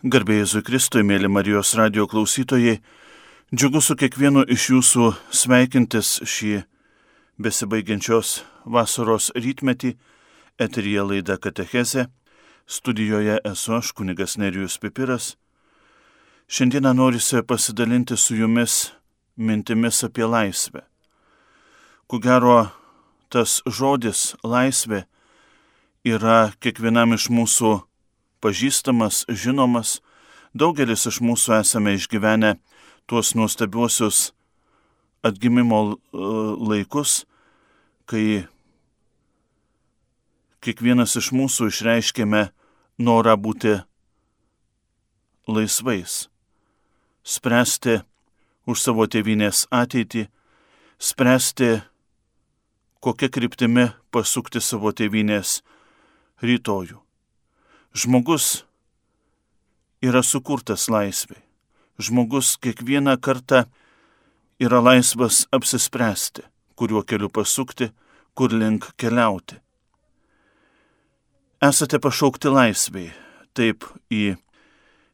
Garbėjai Kristui, mėly Marijos radio klausytojai, džiugu su kiekvienu iš jūsų sveikintis šį besibaigiančios vasaros rytmetį, eterija laida Katecheze, studijoje esu aš, kunigas Nerijus Pipiras. Šiandieną norisi pasidalinti su jumis mintimis apie laisvę. Ku gero, tas žodis laisvė yra kiekvienam iš mūsų pažįstamas, žinomas, daugelis iš mūsų esame išgyvenę tuos nuostabiuosius atgimimo laikus, kai kiekvienas iš mūsų išreiškėme norą būti laisvais, spręsti už savo tėvynės ateitį, spręsti, kokia kryptimi pasukti savo tėvynės rytojų. Žmogus yra sukurtas laisvai. Žmogus kiekvieną kartą yra laisvas apsispręsti, kuriuo keliu pasukti, kur link keliauti. Esate pašaukti laisviai, taip į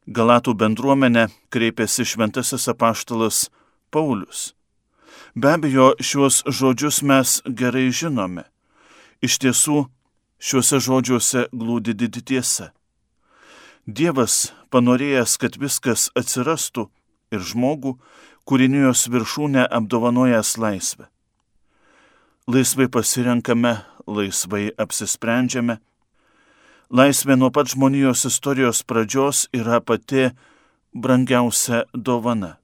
Galatų bendruomenę kreipėsi šventasis apaštalas Paulius. Be abejo, šiuos žodžius mes gerai žinome. Iš tiesų, Šiuose žodžiuose glūdi didi tiesa. Dievas, panorėjęs, kad viskas atsirastų ir žmogų, kūrinijos viršūnę apdovanojęs laisvę. Laisvai pasirenkame, laisvai apsisprendžiame. Laisvė nuo pat žmonijos istorijos pradžios yra pati brangiausia dovana.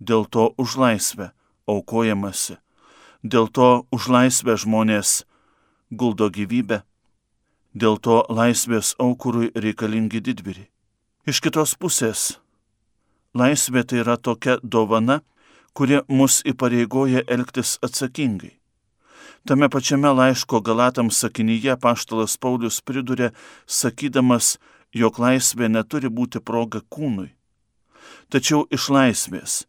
Dėl to už laisvę aukojamasi. Dėl to už laisvę žmonės guldo gyvybę, dėl to laisvės aukurui reikalingi didvyriai. Iš kitos pusės, laisvė tai yra tokia dovana, kuri mus įpareigoja elgtis atsakingai. Tame pačiame laiško Galatams sakinyje paštalas Paulius priduria, sakydamas, jog laisvė neturi būti proga kūnui. Tačiau iš laisvės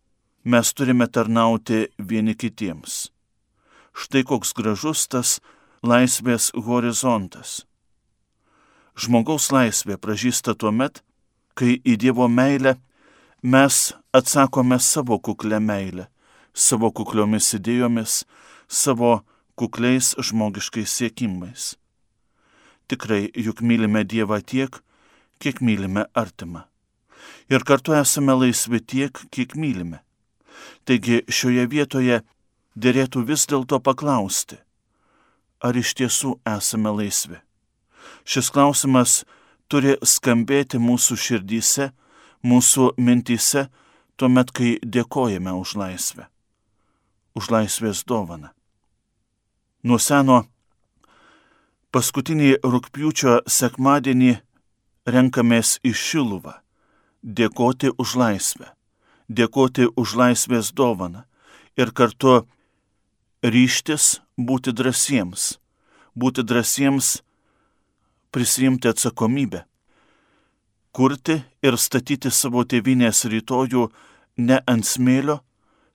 mes turime tarnauti vieni kitiems. Štai koks gražus tas laisvės horizontas. Žmogaus laisvė pražįsta tuo met, kai į Dievo meilę mes atsakome savo kuklę meilę, savo kukliomis idėjomis, savo kukliais žmogiškais siekimais. Tikrai juk mylime Dievą tiek, kiek mylime artimą. Ir kartu esame laisvi tiek, kiek mylime. Taigi šioje vietoje dėrėtų vis dėlto paklausti, ar iš tiesų esame laisvi? Šis klausimas turi skambėti mūsų širdyse, mūsų mintyse, tuomet, kai dėkojame už laisvę, už laisvės dovaną. Nuo seno paskutinį rūpjūčio sekmadienį renkamės į Šiluvą, dėkoti už laisvę, dėkoti už laisvės dovaną ir kartu ryštis būti drąsiems, būti drąsiems prisijimti atsakomybę, kurti ir statyti savo tėvinės rytojų ne ant smėlio,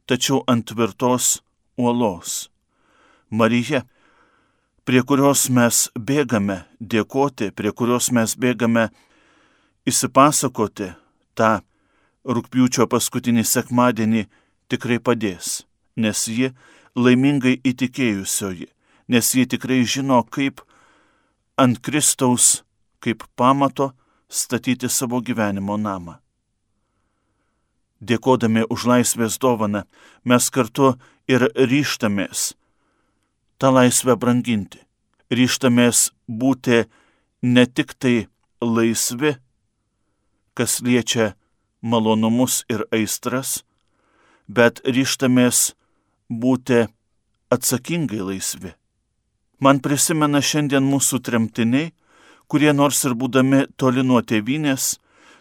tačiau ant tvirtos uolos. Marija, prie kurios mes bėgame dėkoti, prie kurios mes bėgame įsipasakoti tą rūpjūčio paskutinį sekmadienį, tikrai padės, nes ji laimingai įtikėjusioji, nes ji tikrai žino, kaip ant Kristaus, kaip pamato statyti savo gyvenimo namą. Dėkodami už laisvės dovaną, mes kartu ir ryštamės tą laisvę branginti. Ryštamės būti ne tik tai laisvi, kas liečia malonumus ir aistras, bet ryštamės būti atsakingai laisvi. Man prisimena šiandien mūsų tremtiniai, kurie nors ir būdami toli nuo tėvynės,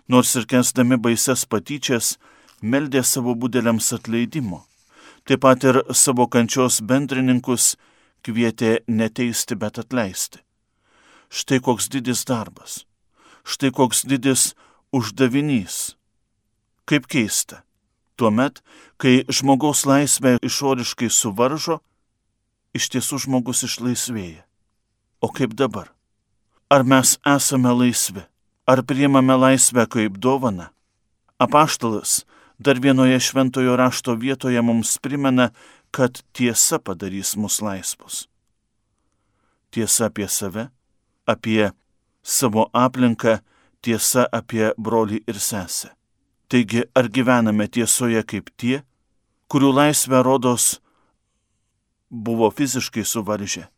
nors ir kensdami baises patyčias, meldė savo būdeliams atleidimo. Taip pat ir savo kančios bendrininkus kvietė neteisti, bet atleisti. Štai koks didis darbas. Štai koks didis uždavinys. Kaip keista. Tuomet, kai žmogaus laisvę išoriškai suvaržo, iš tiesų žmogus išlaisvėja. O kaip dabar? Ar mes esame laisvi? Ar priimame laisvę kaip dovana? Apaštalas dar vienoje šventojo rašto vietoje mums primena, kad tiesa padarys mus laisvus. Tiesa apie save, apie savo aplinką, tiesa apie brolį ir sesę. Taigi, ar gyvename tiesoje kaip tie, kurių laisvę rodos buvo fiziškai suvaržę?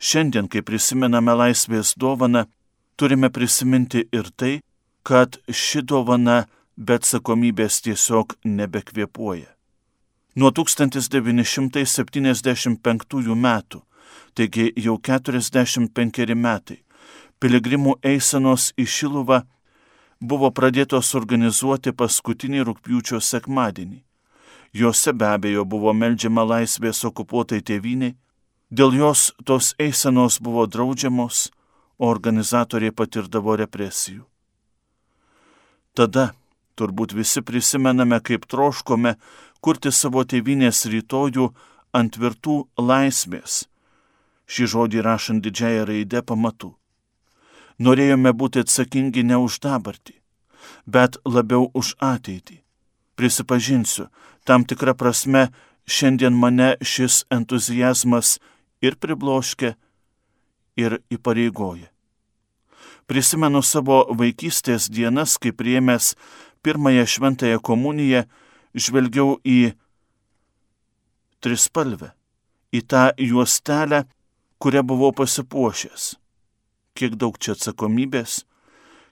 Šiandien, kai prisimename laisvės dovaną, turime prisiminti ir tai, kad ši dovana be atsakomybės tiesiog nebekvėpuoja. Nuo 1975 metų, taigi jau 45 metai, piligrimų eisenos į Šiluvą buvo pradėtos organizuoti paskutinį rūpjūčio sekmadienį. Jose be abejo buvo melžiama laisvės okupuotai tėviniai, dėl jos tos eisenos buvo draudžiamos, o organizatoriai patirdavo represijų. Tada turbūt visi prisimename, kaip troškome kurti savo tėvinės rytojų ant tvirtų laisvės. Šį žodį rašant didžiąją raidę pamatų. Norėjome būti atsakingi ne už dabartį, bet labiau už ateitį. Prisipažinsiu, tam tikrą prasme šiandien mane šis entuzijazmas ir pribloškia, ir įpareigoja. Prisimenu savo vaikystės dienas, kai priemęs pirmąją šventąją komuniją, žvelgiau į trispalvę, į tą juostelę, kurią buvau pasipuošęs. Kiek daug čia atsakomybės,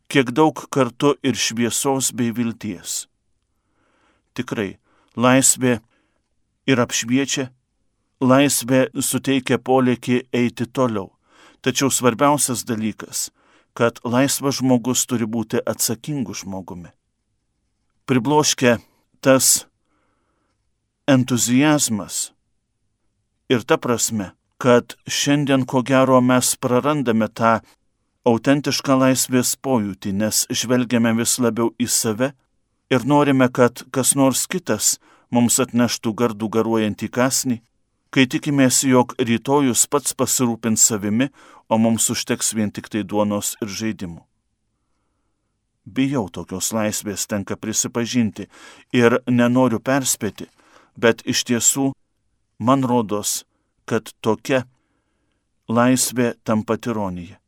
kiek daug kartu ir šviesos bei vilties. Tikrai, laisvė ir apšviečia, laisvė suteikia polėkį eiti toliau Tačiau svarbiausias dalykas, kad laisvas žmogus turi būti atsakingu žmogumi. Pribloškia tas entuzijazmas ir ta prasme, kad šiandien ko gero mes prarandame tą autentišką laisvės pojūtį, nes žvelgiame vis labiau į save ir norime, kad kas nors kitas mums atneštų gardų garuojantį kasnį, kai tikimės, jog rytojus pats pasirūpins savimi, o mums užteks vien tik tai duonos ir žaidimų. Bijau tokios laisvės, tenka prisipažinti, ir nenoriu perspėti, bet iš tiesų man rodos, kad tokia laisvė tampa tironija.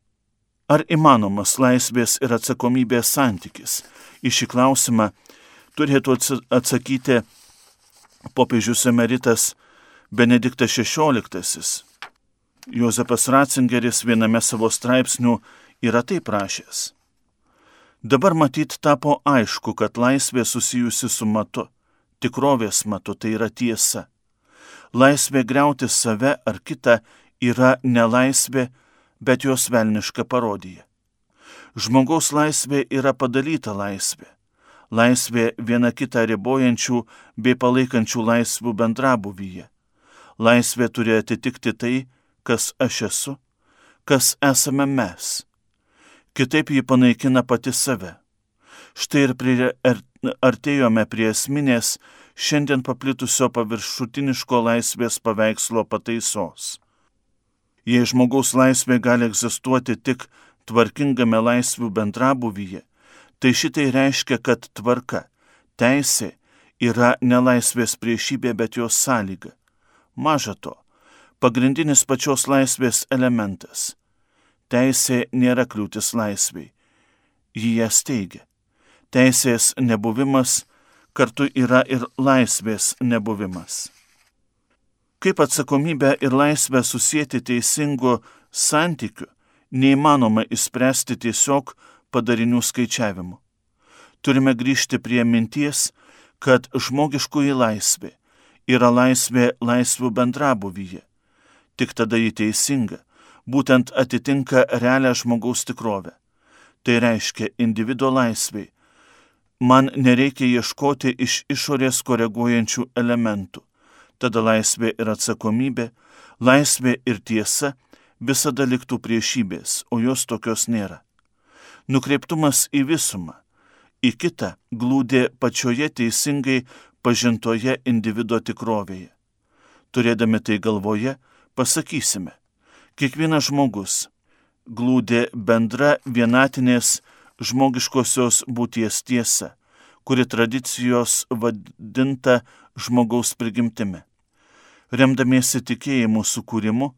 Ar įmanomas laisvės ir atsakomybės santykis? Į šį klausimą turėtų atsakyti popiežius emeritas Benediktas XVI. Jozepas Ratzingeris viename savo straipsnių yra taip rašęs. Dabar matyt tapo aišku, kad laisvė susijusi su matu, tikrovės matu tai yra tiesa. Laisvė greuti save ar kitą yra nelaisvė, bet jos velniška parodija. Žmogaus laisvė yra padalyta laisvė. Laisvė viena kitą ribojančių bei palaikančių laisvų bendrabuvyje laisvė turi atitikti tai, kas aš esu, kas esame mes. Kitaip ji panaikina pati save. Štai ir prie, ar, artėjome prie esminės šiandien paplitusio paviršutiniško laisvės paveikslo pataisos. Jei žmogaus laisvė gali egzistuoti tik tvarkingame laisvių bendrabuvyje, tai šitai reiškia, kad tvarka, teisė yra nelaisvės priešybė, bet jos sąlyga. Maža to, pagrindinis pačios laisvės elementas - teisė nėra kliūtis laisviai, jį jas teigia. Teisės nebuvimas kartu yra ir laisvės nebuvimas. Kaip atsakomybę ir laisvę susijęti teisingu santykiu, neįmanoma įspręsti tiesiog padarinių skaičiavimu. Turime grįžti prie minties, kad žmogiškoji laisvė yra laisvė laisvų bendrabuvyje. Tik tada ji teisinga, būtent atitinka realią žmogaus tikrovę. Tai reiškia individuo laisviai. Man nereikia ieškoti iš išorės koreguojančių elementų. Tada laisvė ir atsakomybė, laisvė ir tiesa visada liktų priešybės, o jos tokios nėra. Nukreiptumas į visumą, į kitą glūdė pačioje teisingai pažintoje individuo tikrovėje. Turėdami tai galvoje, pasakysime, kiekvienas žmogus glūdė bendra vienatinės žmogiškosios būties tiesa, kuri tradicijos vadinta žmogaus prigimtimi. Remdamiesi tikėjimu sukūrimu,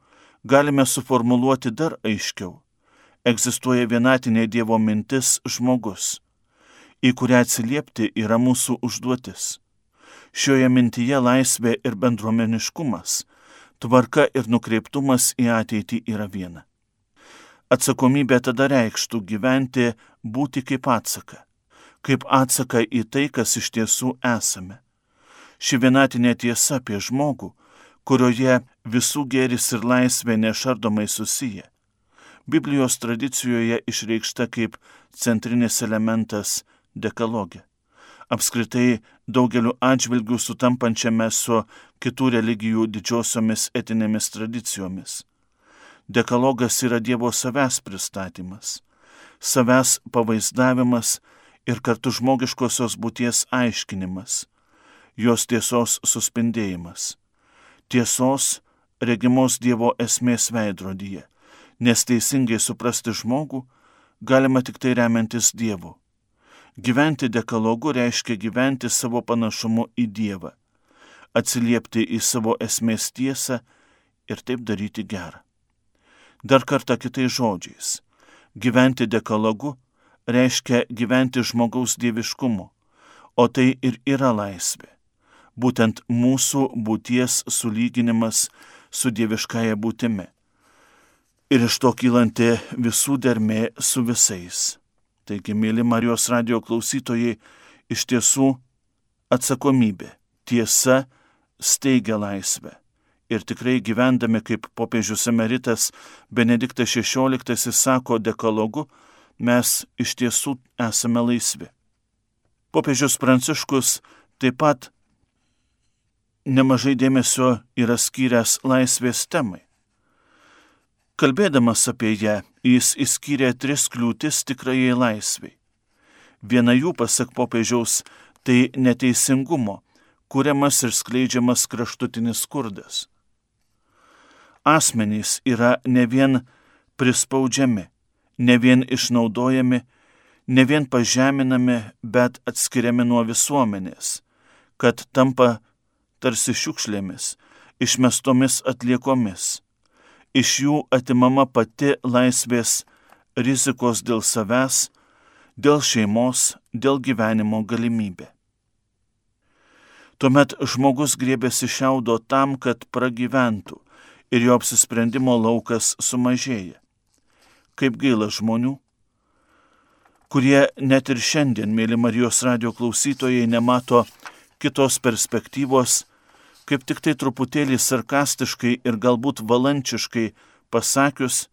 galime suformuluoti dar aiškiau. Egzistuoja vienatinė Dievo mintis žmogus, į kurią atsiliepti yra mūsų užduotis. Šioje mintyje laisvė ir bendruomeniškumas, tvarka ir nukreiptumas į ateitį yra viena. Atsakomybė tada reikštų gyventi, būti kaip atsaka, kaip atsaka į tai, kas iš tiesų esame. Ši vienatinė tiesa apie žmogų, kurioje visų gėris ir laisvė nešardomai susiję. Biblijos tradicijoje išreikšta kaip centrinis elementas dekalogė. Apskritai daugeliu atžvilgių sutampančiame su kitų religijų didžiosiomis etinėmis tradicijomis. Dekalogas yra Dievo savęs pristatymas, savęs pavaizdavimas ir kartu žmogiškosios būties aiškinimas, jos tiesos suspindėjimas. Tiesos regimos Dievo esmės veidrodyje, nes teisingai suprasti žmogų galima tik tai remiantis Dievu. Gyventi dekalogu reiškia gyventi savo panašumu į Dievą, atsiliepti į savo esmės tiesą ir taip daryti gerą. Dar kartą kitais žodžiais. Gyventi dekalogu reiškia gyventi žmogaus dieviškumu, o tai ir yra laisvė. Būtent mūsų būties sulyginimas su dieviškąja būtimi. Ir iš to kylanti visų dermė su visais. Taigi, mėly Marijos radio klausytojai, iš tiesų atsakomybė, tiesa steigia laisvę ir tikrai gyvendami kaip popiežius emeritas Benediktas XVI sako dekalogu, mes iš tiesų esame laisvi. Popiežius Pranciškus taip pat nemažai dėmesio yra skyręs laisvės temai. Kalbėdamas apie ją, jis įskyrė tris kliūtis tikrajai laisviai. Viena jų, pasak popiežiaus, tai neteisingumo, kuriamas ir skleidžiamas kraštutinis skurdas asmenys yra ne vien prispaudžiami, ne vien išnaudojami, ne vien pažeminami, bet atskiriami nuo visuomenės, kad tampa tarsi šiukšlėmis, išmestomis atliekomis. Iš jų atimama pati laisvės rizikos dėl savęs, dėl šeimos, dėl gyvenimo galimybė. Tuomet žmogus grėbėsi šiaudo tam, kad pragyventų, ir jo apsisprendimo laukas sumažėja. Kaip gaila žmonių, kurie net ir šiandien, mėly Marijos radio klausytojai, nemato kitos perspektyvos, kaip tik tai truputėlį sarkastiškai ir galbūt valančiškai pasakius,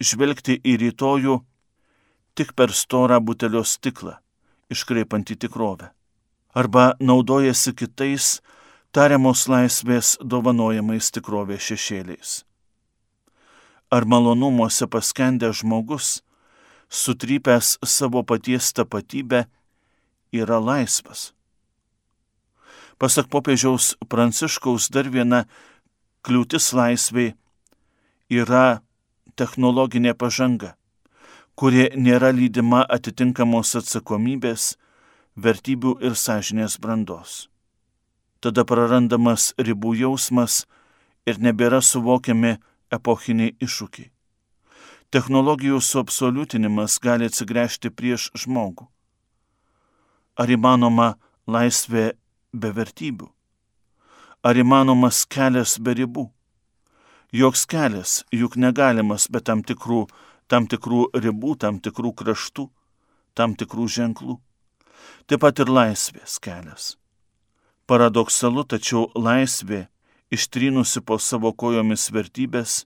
žvelgti į rytojų tik per storą butelio stiklą, iškreipantį tikrovę. Arba naudojasi kitais, tariamos laisvės dovanojamais tikrovės šešėliais. Ar malonumuose paskendęs žmogus, sutrypęs savo paties tapatybę, yra laisvas? Pasak popiežiaus Pranciškaus dar viena kliūtis laisviai yra technologinė pažanga, kuri nėra lydima atitinkamos atsakomybės, vertybių ir sąžinės brandos tada prarandamas ribų jausmas ir nebėra suvokiami epochiniai iššūkiai. Technologijų suabsoliutinimas gali atsigręžti prieš žmogų. Ar įmanoma laisvė be vertybių? Ar įmanomas kelias be ribų? Joks kelias juk negalimas be tam tikrų, tam tikrų ribų, tam tikrų kraštų, tam tikrų ženklų. Taip pat ir laisvės kelias. Paradoksalu, tačiau laisvė, ištrynusi po savo kojomis vertybės,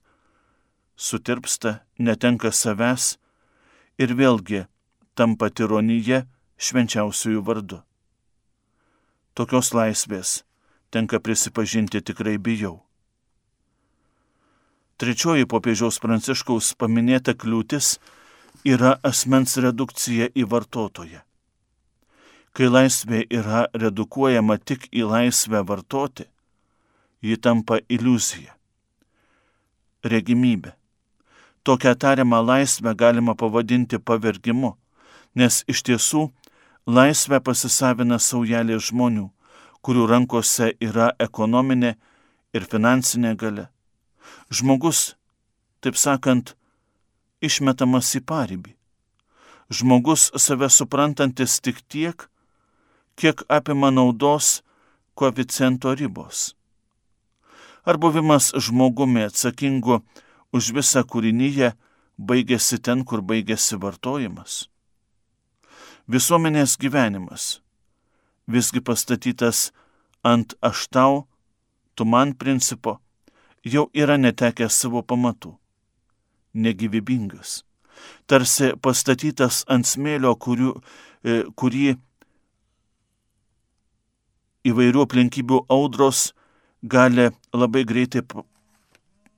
sutirpsta, netenka savęs ir vėlgi tampa tironyje švenčiausiųjų vardu. Tokios laisvės tenka prisipažinti tikrai bijau. Trečioji popiežiaus pranciškaus paminėta kliūtis yra asmens redukcija į vartotoją. Kai laisvė yra redukuojama tik į laisvę vartoti, ji tampa iliuzija, regimybė. Tokią tariamą laisvę galima pavadinti pavergimu, Nes iš tiesų laisvę pasisavina saujelė žmonių, kurių rankose yra ekonominė ir finansinė gale. Žmogus, taip sakant, išmetamas į paribį. Žmogus save suprantantis tik tiek, kiek apima naudos koeficiento ribos. Ar buvimas žmogumi atsakingu už visą kūrinyje baigėsi ten, kur baigėsi vartojimas? Visuomenės gyvenimas visgi pastatytas ant aš tau, tu man principo, jau yra netekęs savo pamatų, negyvybingas, tarsi pastatytas ant smėlio, kurių, e, kurį įvairių aplinkybių audros gali labai greitai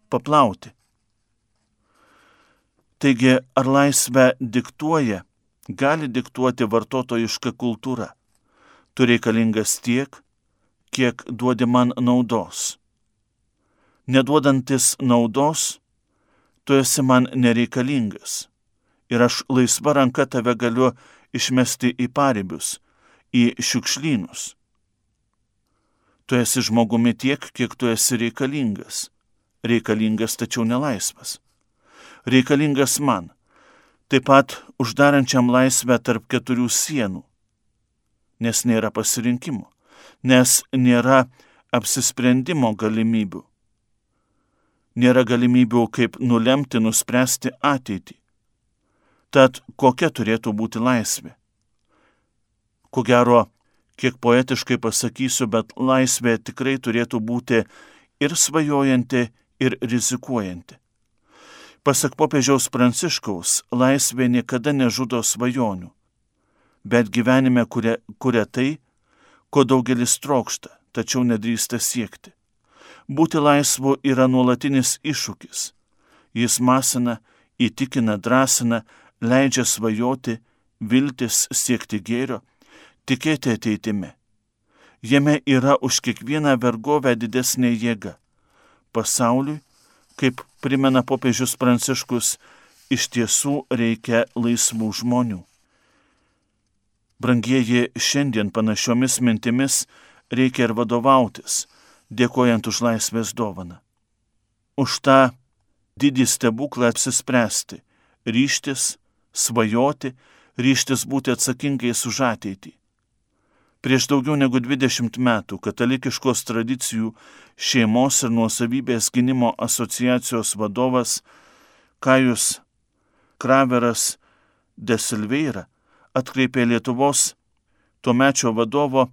paplauti. Taigi, ar laisvę diktuoja, gali diktuoti vartotojiška kultūra. Tu reikalingas tiek, kiek duodi man naudos. Neduodantis naudos, tu esi man nereikalingas. Ir aš laisva ranka tave galiu išmesti į paribius, į šiukšlynus. Tu esi žmogumi tiek, kiek tu esi reikalingas. Reikalingas tačiau nelaisvas. Reikalingas man. Taip pat uždarančiam laisvę tarp keturių sienų. Nes nėra pasirinkimo. Nes nėra apsisprendimo galimybių. Nėra galimybių kaip nulemti, nuspręsti ateitį. Tad kokia turėtų būti laisvė? Ko gero, kiek poetiškai pasakysiu, bet laisvė tikrai turėtų būti ir svajojanti, ir rizikuojanti. Pasak popiežiaus pranciškaus, laisvė niekada nežudo svajonių, bet gyvenime kuria, kuria tai, ko daugelis trokšta, tačiau nedrįsta siekti. Būti laisvu yra nuolatinis iššūkis. Jis masina, įtikina, drąsina, leidžia svajoti, viltis siekti gėrio tikėti ateitimi. Jame yra už kiekvieną vergovę didesnė jėga. Pasauliui, kaip primena popiežius Pranciškus, iš tiesų reikia laisvų žmonių. Brangieji, šiandien panašiomis mintimis reikia ir vadovautis, dėkojant už laisvės dovaną. Už tą didį stebuklą apsispręsti, ryštis, svajoti, ryštis būti atsakingais už ateitį. Prieš daugiau negu 20 metų katalikiškos tradicijų šeimos ir nuosavybės gynimo asociacijos vadovas Kajus Kraveras de Silveira atkreipė Lietuvos tuomečio vadovo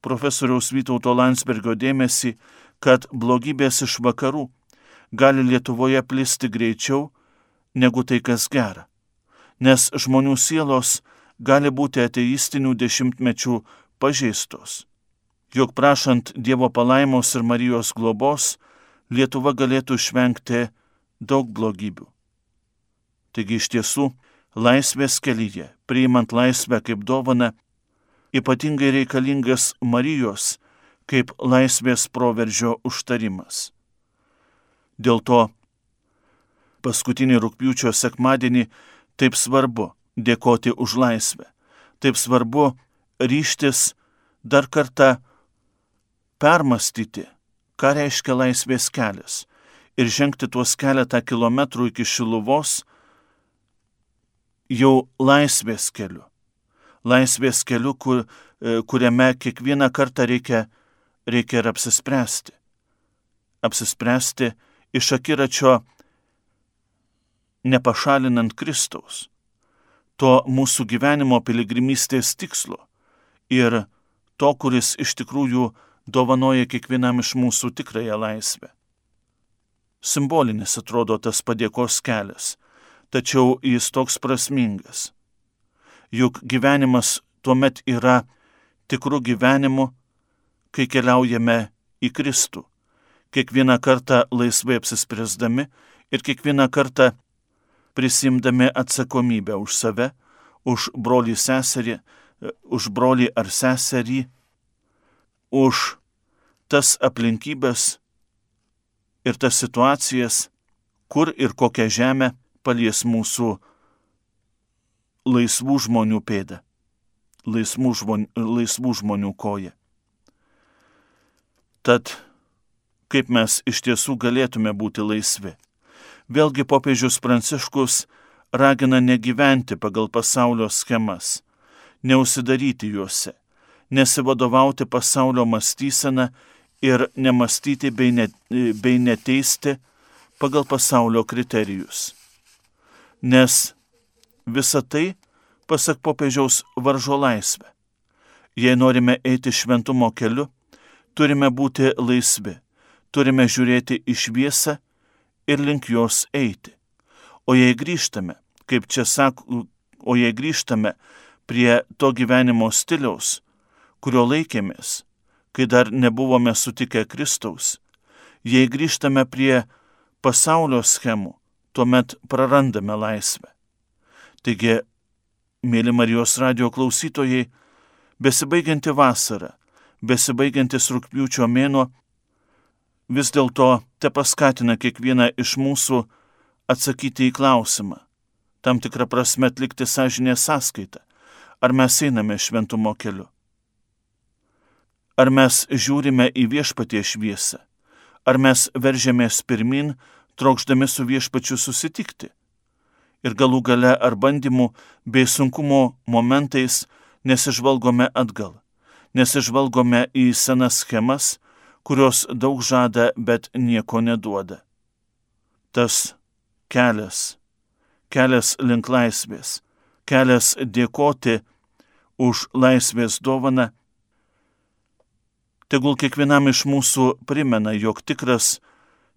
profesoriaus Vytauto Landsbergio dėmesį, kad blogybės iš vakarų gali Lietuvoje plisti greičiau negu tai, kas gera, nes žmonių sielos gali būti ateistinių dešimtmečių pažeistos. Juk prašant Dievo palaimos ir Marijos globos, Lietuva galėtų išvengti daug blogybių. Taigi iš tiesų, laisvės kelyje, priimant laisvę kaip dovana, ypatingai reikalingas Marijos kaip laisvės proveržio užtarimas. Dėl to paskutinį rūpjūčio sekmadienį taip svarbu dėkoti už laisvę. Taip svarbu ryštis dar kartą permastyti, ką reiškia laisvės kelias ir žengti tuos keletą kilometrų iki Šiluvos jau laisvės keliu. Laisvės keliu, kur, e, kuriame kiekvieną kartą reikia, reikia ir apsispręsti. Apsispręsti iš akiračio nepašalinant Kristaus to mūsų gyvenimo piligrimystės tikslo ir to, kuris iš tikrųjų dovanoja kiekvienam iš mūsų tikrąją laisvę. Simbolinis atrodo tas padėkos kelias, tačiau jis toks prasmingas. Juk gyvenimas tuomet yra tikrų gyvenimu, kai keliaujame į Kristų, kiekvieną kartą laisvai apsispręsdami ir kiekvieną kartą prisimdami atsakomybę už save, už brolį seserį, už brolį ar seserį, už tas aplinkybės ir tas situacijas, kur ir kokią žemę palies mūsų laisvų žmonių pėda, laisvų žmonių, laisvų žmonių koja. Tad kaip mes iš tiesų galėtume būti laisvi? Vėlgi popiežius Pranciškus ragina negyventi pagal pasaulio schemas, neusidaryti juose, nesivadovauti pasaulio mąstyseną ir nemastyti bei, ne, bei neteisti pagal pasaulio kriterijus. Nes visa tai, pasak popiežiaus, varžo laisvę. Jei norime eiti šventumo keliu, turime būti laisvi, turime žiūrėti į šviesą ir link jos eiti. O jei grįžtame, kaip čia sako, o jei grįžtame prie to gyvenimo stiliaus, kurio laikėmės, kai dar nebuvome sutikę Kristaus, jei grįžtame prie pasaulio schemų, tuomet prarandame laisvę. Taigi, mėly Marijos radio klausytojai, besibaigianti vasara, besibaigiantis rūpjūčio mėno, vis dėlto te paskatina kiekvieną iš mūsų atsakyti į klausimą, tam tikrą prasme atlikti sąžinę sąskaitą, ar mes einame šventumo keliu. Ar mes žiūrime į viešpatie šviesą, ar mes veržėmės pirmin, trokšdami su viešpačiu susitikti. Ir galų gale ar bandymų bei sunkumo momentais nesižvalgome atgal, nesižvalgome į senas schemas, kurios daug žada, bet nieko neduoda. Tas kelias, kelias link laisvės, kelias dėkoti už laisvės dovaną, tegul kiekvienam iš mūsų primena, jog tikras,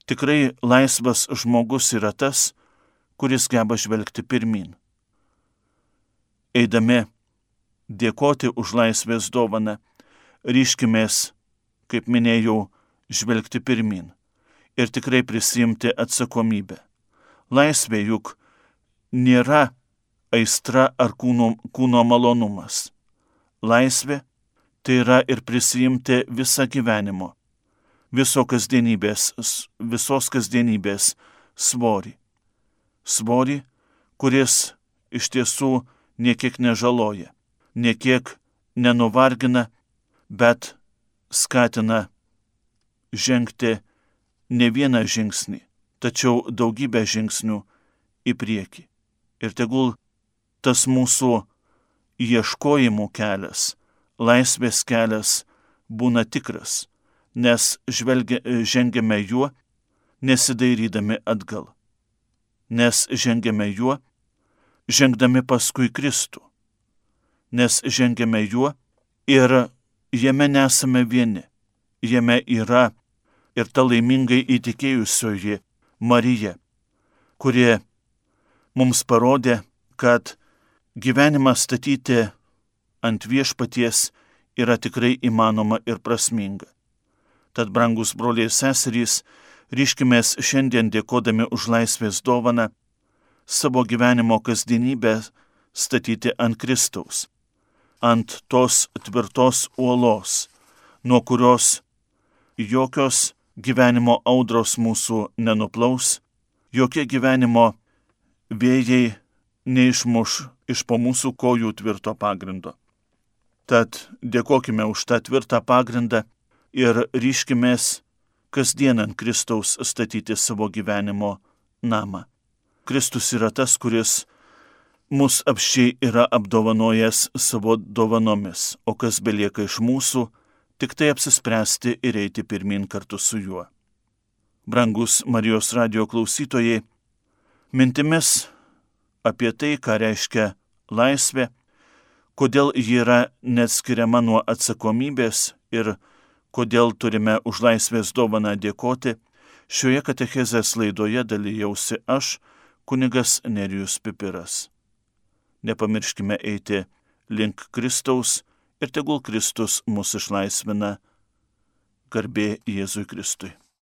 tikrai laisvas žmogus yra tas, kuris geba žvelgti pirmin. Eidami dėkoti už laisvės dovaną, ryškimės kaip minėjau, žvelgti pirmin ir tikrai prisimti atsakomybę. Laisvė juk nėra aistra ar kūno, kūno malonumas. Laisvė tai yra ir prisijimti visą gyvenimo, viso kasdienybės, visos kasdienybės svorį. Svorį, kuris iš tiesų niekiek nežaloja, niekiek nenuvargina, bet skatina žengti ne vieną žingsnį, tačiau daugybę žingsnių į priekį. Ir tegul tas mūsų ieškojimų kelias, laisvės kelias būna tikras, nes žvelgia, žengiame juo, nesidairydami atgal. Nes žengiame juo, žengdami paskui Kristų. Nes žengiame juo ir jame nesame vieni, jame yra ir ta laimingai įtikėjusioji Marija, kurie mums parodė, kad gyvenimą statyti ant viešpaties yra tikrai įmanoma ir prasminga. Tad, brangus broliai ir seserys, ryškimės šiandien dėkodami už laisvės dovaną savo gyvenimo kasdienybę statyti ant Kristaus ant tos tvirtos uolos, nuo kurios jokios gyvenimo audros mūsų nenuplaus, jokie gyvenimo vėjai neišmuš iš po mūsų kojų tvirto pagrindo. Tad dėkojime už tą tvirtą pagrindą ir ryškimės kasdien ant Kristaus statyti savo gyvenimo namą. Kristus yra tas, kuris mus apščiai yra apdovanojęs savo dovanomis, o kas belieka iš mūsų, tik tai apsispręsti ir eiti pirmin kartu su juo. Brangus Marijos radio klausytojai, mintimis apie tai, ką reiškia laisvė, kodėl ji yra neatskiriama nuo atsakomybės ir kodėl turime už laisvės dovaną dėkoti, šioje katechezės laidoje dalyjausi aš, kunigas Nerijus Pipiras nepamirškime eiti link Kristaus ir tegul Kristus mus išlaisvina. Garbė Jėzui Kristui.